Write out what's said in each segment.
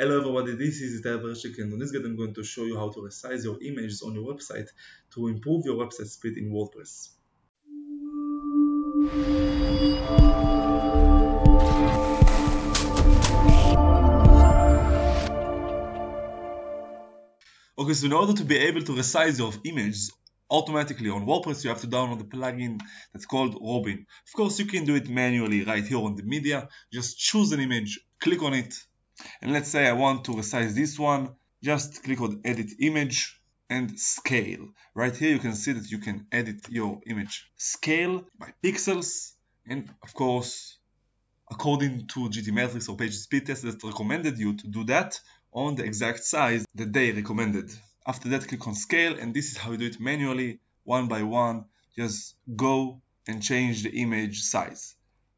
Hello everybody, this is Itay Verchik and on this guide I'm going to show you how to resize your images on your website to improve your website speed in WordPress. Okay, so in order to be able to resize your images automatically on WordPress, you have to download the plugin that's called Robin. Of course, you can do it manually right here on the media. Just choose an image, click on it, and let's say I want to resize this one. Just click on Edit Image and Scale. Right here, you can see that you can edit your image scale by pixels, and of course, according to GTmetrix or PageSpeed that recommended you to do that on the exact size that they recommended. After that, click on scale, and this is how you do it manually, one by one. Just go and change the image size.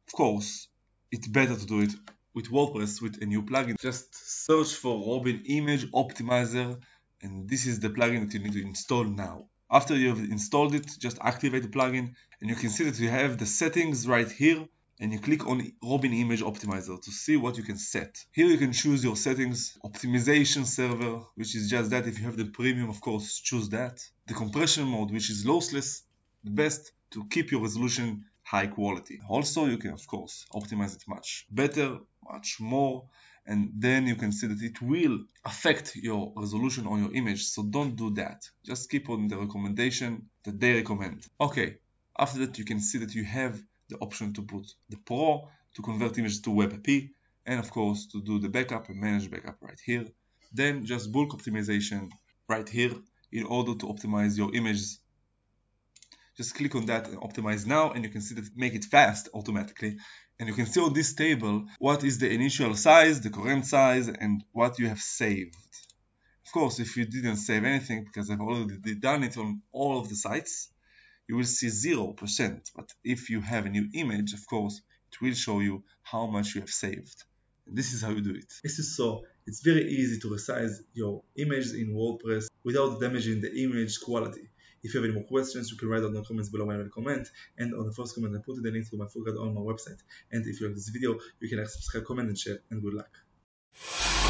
Of course, it's better to do it with WordPress with a new plugin. Just search for Robin Image Optimizer, and this is the plugin that you need to install now. After you have installed it, just activate the plugin, and you can see that you have the settings right here and you click on Robin Image Optimizer to see what you can set. Here you can choose your settings, optimization server, which is just that. If you have the premium, of course, choose that. The compression mode, which is lossless, the best to keep your resolution high quality. Also, you can, of course, optimize it much better, much more, and then you can see that it will affect your resolution on your image. So don't do that. Just keep on the recommendation that they recommend. Okay, after that, you can see that you have the option to put the Pro to convert images to WebP and of course to do the backup and manage backup right here. Then just bulk optimization right here in order to optimize your images. Just click on that and optimize now and you can see that make it fast automatically. And you can see on this table what is the initial size, the current size, and what you have saved. Of course, if you didn't save anything, because I've already done it on all of the sites, you will see 0%. But if you have a new image, of course, it will show you how much you have saved. And this is how you do it. This is so, it's very easy to resize your images in WordPress without damaging the image quality. If you have any more questions, you can write down in the comments below when I comment. And on the first comment, I put the link to my full guide on my website. And if you like this video, you can like, subscribe, comment, and share. And good luck.